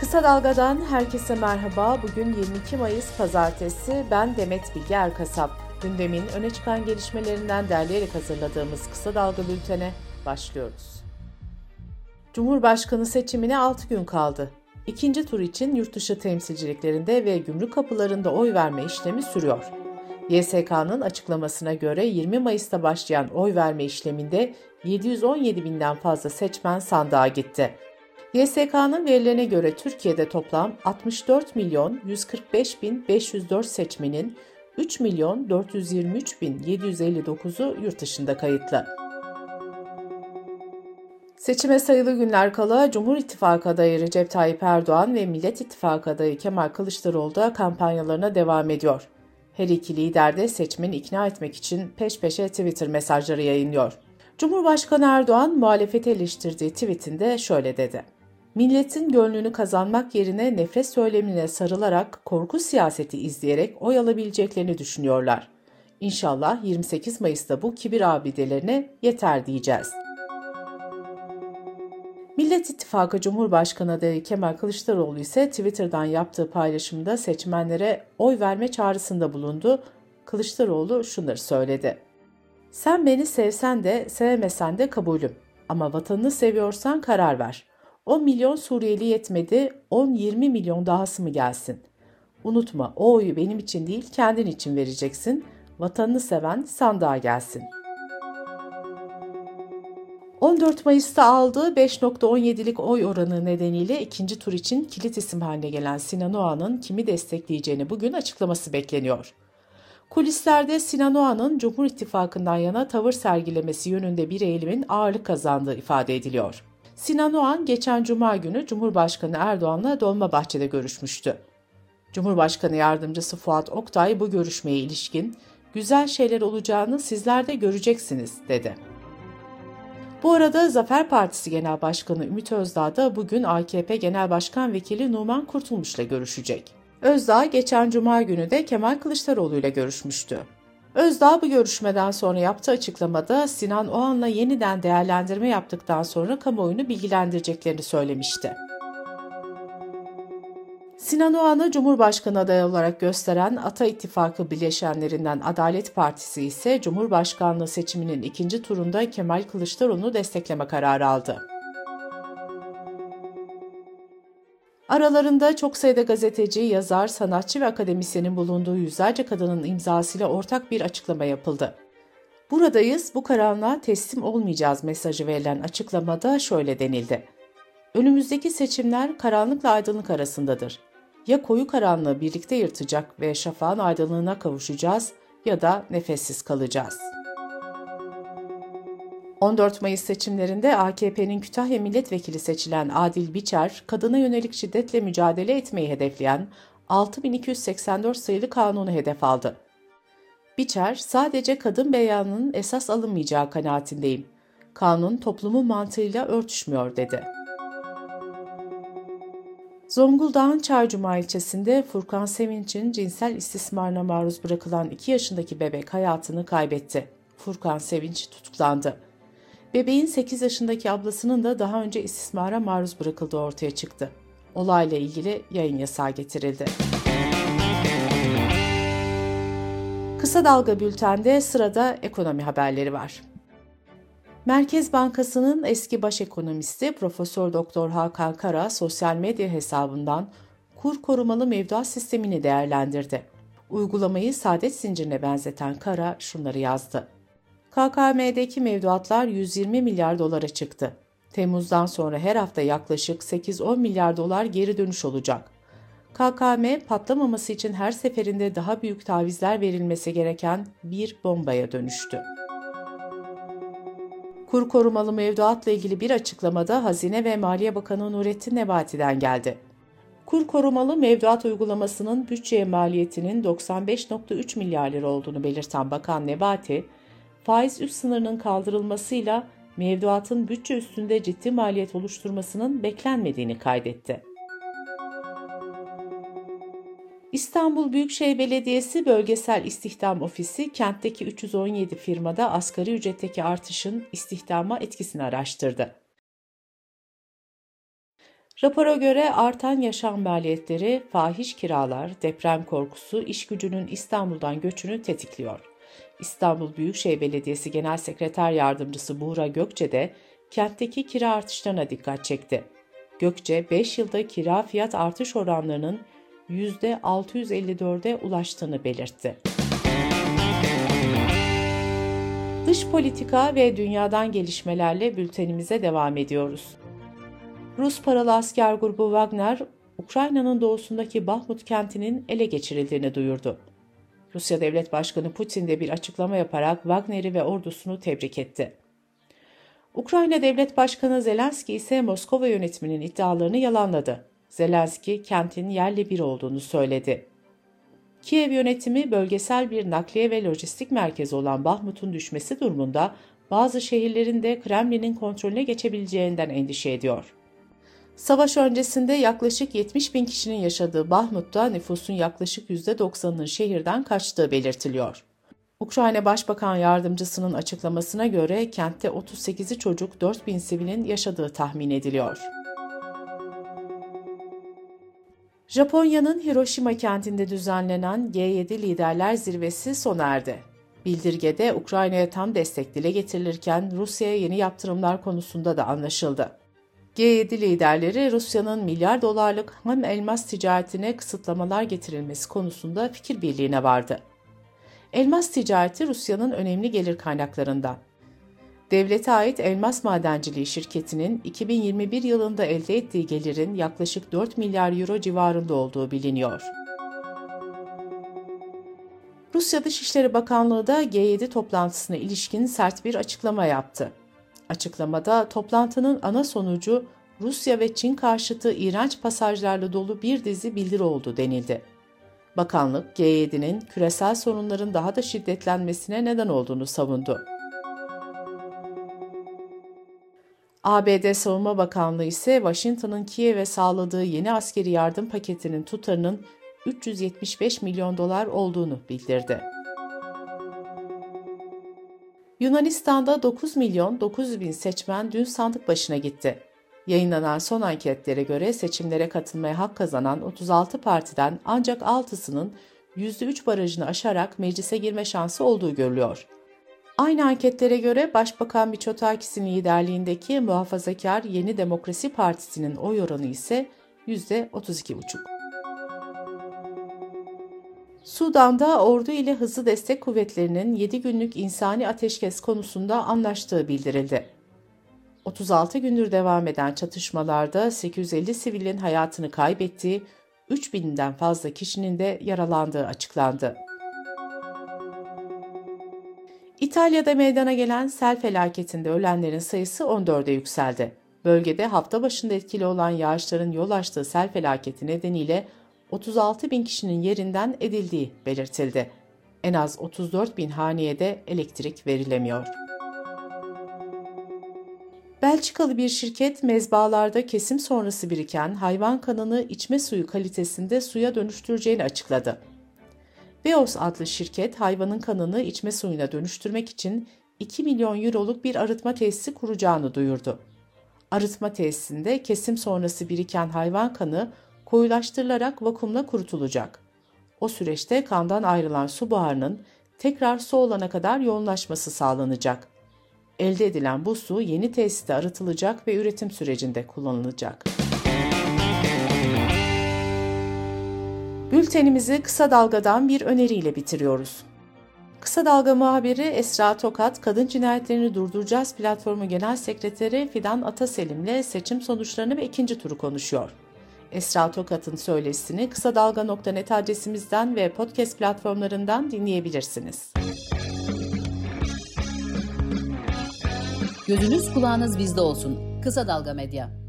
Kısa Dalga'dan herkese merhaba. Bugün 22 Mayıs Pazartesi. Ben Demet Bilge Erkasap. Gündemin öne çıkan gelişmelerinden derleyerek hazırladığımız Kısa Dalga bültene başlıyoruz. Cumhurbaşkanı seçimine 6 gün kaldı. İkinci tur için yurtdışı temsilciliklerinde ve gümrük kapılarında oy verme işlemi sürüyor. YSK'nın açıklamasına göre 20 Mayıs'ta başlayan oy verme işleminde 717 binden fazla seçmen sandığa gitti. YSK'nın verilerine göre Türkiye'de toplam 64 milyon 145 bin 504 seçmenin 3 milyon 423 bin 759'u yurt dışında kayıtlı. Seçime sayılı günler kala Cumhur İttifakı adayı Recep Tayyip Erdoğan ve Millet İttifakı adayı Kemal Kılıçdaroğlu da kampanyalarına devam ediyor. Her iki lider de seçmeni ikna etmek için peş peşe Twitter mesajları yayınlıyor. Cumhurbaşkanı Erdoğan muhalefeti eleştirdiği tweetinde şöyle dedi. Milletin gönlünü kazanmak yerine nefret söylemine sarılarak korku siyaseti izleyerek oy alabileceklerini düşünüyorlar. İnşallah 28 Mayıs'ta bu kibir abidelerine yeter diyeceğiz. Millet İttifakı Cumhurbaşkanı adayı Kemal Kılıçdaroğlu ise Twitter'dan yaptığı paylaşımda seçmenlere oy verme çağrısında bulundu. Kılıçdaroğlu şunları söyledi. Sen beni sevsen de sevmesen de kabulüm ama vatanını seviyorsan karar ver. 10 milyon Suriyeli yetmedi, 10-20 milyon dahası mı gelsin? Unutma o oyu benim için değil kendin için vereceksin. Vatanını seven sandığa gelsin. 14 Mayıs'ta aldığı 5.17'lik oy oranı nedeniyle ikinci tur için kilit isim haline gelen Sinan Oğan'ın kimi destekleyeceğini bugün açıklaması bekleniyor. Kulislerde Sinan Oğan'ın Cumhur İttifakı'ndan yana tavır sergilemesi yönünde bir eğilimin ağırlık kazandığı ifade ediliyor. Sinan Oğan geçen cuma günü Cumhurbaşkanı Erdoğan'la Dolmabahçe'de görüşmüştü. Cumhurbaşkanı yardımcısı Fuat Oktay bu görüşmeye ilişkin güzel şeyler olacağını sizler de göreceksiniz dedi. Bu arada Zafer Partisi Genel Başkanı Ümit Özdağ da bugün AKP Genel Başkan Vekili Numan Kurtulmuş'la görüşecek. Özdağ geçen cuma günü de Kemal Kılıçdaroğlu ile görüşmüştü. Özdağ bu görüşmeden sonra yaptığı açıklamada Sinan Oğan'la yeniden değerlendirme yaptıktan sonra kamuoyunu bilgilendireceklerini söylemişti. Sinan Oğan'ı Cumhurbaşkanı adayı olarak gösteren Ata İttifakı bileşenlerinden Adalet Partisi ise Cumhurbaşkanlığı seçiminin ikinci turunda Kemal Kılıçdaroğlu'nu destekleme kararı aldı. Aralarında çok sayıda gazeteci, yazar, sanatçı ve akademisyenin bulunduğu yüzlerce kadının imzasıyla ortak bir açıklama yapıldı. Buradayız, bu karanlığa teslim olmayacağız mesajı verilen açıklamada şöyle denildi. Önümüzdeki seçimler karanlıkla aydınlık arasındadır. Ya koyu karanlığı birlikte yırtacak ve şafağın aydınlığına kavuşacağız ya da nefessiz kalacağız. 14 Mayıs seçimlerinde AKP'nin Kütahya milletvekili seçilen Adil Biçer, kadına yönelik şiddetle mücadele etmeyi hedefleyen 6284 sayılı kanunu hedef aldı. Biçer, sadece kadın beyanının esas alınmayacağı kanaatindeyim. Kanun toplumun mantığıyla örtüşmüyor dedi. Zonguldak'ın Çaycuma ilçesinde Furkan Sevinç'in cinsel istismarına maruz bırakılan 2 yaşındaki bebek hayatını kaybetti. Furkan Sevinç tutuklandı. Bebeğin 8 yaşındaki ablasının da daha önce istismara maruz bırakıldığı ortaya çıktı. Olayla ilgili yayın yasağı getirildi. Kısa Dalga Bülten'de sırada ekonomi haberleri var. Merkez Bankası'nın eski baş ekonomisti Profesör Doktor Hakan Kara sosyal medya hesabından kur korumalı mevduat sistemini değerlendirdi. Uygulamayı saadet zincirine benzeten Kara şunları yazdı. KKM'deki mevduatlar 120 milyar dolara çıktı. Temmuz'dan sonra her hafta yaklaşık 8-10 milyar dolar geri dönüş olacak. KKM patlamaması için her seferinde daha büyük tavizler verilmesi gereken bir bombaya dönüştü. Kur korumalı mevduatla ilgili bir açıklamada Hazine ve Maliye Bakanı Nurettin Nebati'den geldi. Kur korumalı mevduat uygulamasının bütçeye maliyetinin 95.3 milyar lira olduğunu belirten Bakan Nebati, faiz üst sınırının kaldırılmasıyla mevduatın bütçe üstünde ciddi maliyet oluşturmasının beklenmediğini kaydetti. İstanbul Büyükşehir Belediyesi Bölgesel İstihdam Ofisi kentteki 317 firmada asgari ücretteki artışın istihdama etkisini araştırdı. Rapora göre artan yaşam maliyetleri, fahiş kiralar, deprem korkusu iş gücünün İstanbul'dan göçünü tetikliyor. İstanbul Büyükşehir Belediyesi Genel Sekreter Yardımcısı Buğra Gökçe de kentteki kira artışlarına dikkat çekti. Gökçe, 5 yılda kira fiyat artış oranlarının %654'e ulaştığını belirtti. Dış politika ve dünyadan gelişmelerle bültenimize devam ediyoruz. Rus paralı asker grubu Wagner, Ukrayna'nın doğusundaki Bahmut kentinin ele geçirildiğini duyurdu. Rusya Devlet Başkanı Putin de bir açıklama yaparak Wagner'i ve ordusunu tebrik etti. Ukrayna Devlet Başkanı Zelenski ise Moskova yönetiminin iddialarını yalanladı. Zelenski kentin yerli bir olduğunu söyledi. Kiev yönetimi bölgesel bir nakliye ve lojistik merkezi olan Bahmut'un düşmesi durumunda bazı şehirlerin de Kremlin'in kontrolüne geçebileceğinden endişe ediyor. Savaş öncesinde yaklaşık 70 bin kişinin yaşadığı Bahmut'ta nüfusun yaklaşık %90'ının şehirden kaçtığı belirtiliyor. Ukrayna Başbakan Yardımcısının açıklamasına göre kentte 38'i çocuk 4 bin sivilin yaşadığı tahmin ediliyor. Japonya'nın Hiroşima kentinde düzenlenen G7 Liderler Zirvesi sona erdi. Bildirgede Ukrayna'ya tam destek dile getirilirken Rusya'ya yeni yaptırımlar konusunda da anlaşıldı. G7 liderleri Rusya'nın milyar dolarlık ham elmas ticaretine kısıtlamalar getirilmesi konusunda fikir birliğine vardı. Elmas ticareti Rusya'nın önemli gelir kaynaklarından. Devlete ait elmas madenciliği şirketinin 2021 yılında elde ettiği gelirin yaklaşık 4 milyar euro civarında olduğu biliniyor. Rusya Dışişleri Bakanlığı da G7 toplantısına ilişkin sert bir açıklama yaptı. Açıklamada toplantının ana sonucu Rusya ve Çin karşıtı iğrenç pasajlarla dolu bir dizi bildiri oldu denildi. Bakanlık G7'nin küresel sorunların daha da şiddetlenmesine neden olduğunu savundu. ABD Savunma Bakanlığı ise Washington'ın Kiev'e sağladığı yeni askeri yardım paketinin tutarının 375 milyon dolar olduğunu bildirdi. Yunanistan'da 9 milyon 900 bin seçmen dün sandık başına gitti. Yayınlanan son anketlere göre seçimlere katılmaya hak kazanan 36 partiden ancak 6'sının %3 barajını aşarak meclise girme şansı olduğu görülüyor. Aynı anketlere göre Başbakan Miçotakis'in liderliğindeki muhafazakar Yeni Demokrasi Partisi'nin oy oranı ise %32,5. Sudan'da ordu ile hızlı destek kuvvetlerinin 7 günlük insani ateşkes konusunda anlaştığı bildirildi. 36 gündür devam eden çatışmalarda 850 sivilin hayatını kaybettiği, 3000'den fazla kişinin de yaralandığı açıklandı. İtalya'da meydana gelen sel felaketinde ölenlerin sayısı 14'e yükseldi. Bölgede hafta başında etkili olan yağışların yol açtığı sel felaketi nedeniyle 36 bin kişinin yerinden edildiği belirtildi. En az 34 bin haneye de elektrik verilemiyor. Belçikalı bir şirket mezbalarda kesim sonrası biriken hayvan kanını içme suyu kalitesinde suya dönüştüreceğini açıkladı. Beos adlı şirket hayvanın kanını içme suyuna dönüştürmek için 2 milyon euroluk bir arıtma tesisi kuracağını duyurdu. Arıtma tesisinde kesim sonrası biriken hayvan kanı koyulaştırılarak vakumla kurutulacak. O süreçte kandan ayrılan su buharının tekrar su olana kadar yoğunlaşması sağlanacak. Elde edilen bu su yeni tesiste arıtılacak ve üretim sürecinde kullanılacak. Bültenimizi kısa dalgadan bir öneriyle bitiriyoruz. Kısa Dalga muhabiri Esra Tokat, Kadın Cinayetlerini Durduracağız platformu Genel Sekreteri Fidan Ataselim'le seçim sonuçlarını ve ikinci turu konuşuyor. Esra Tokat'ın söyleşisini kısa dalga.net adresimizden ve podcast platformlarından dinleyebilirsiniz. Gözünüz kulağınız bizde olsun. Kısa Dalga Medya.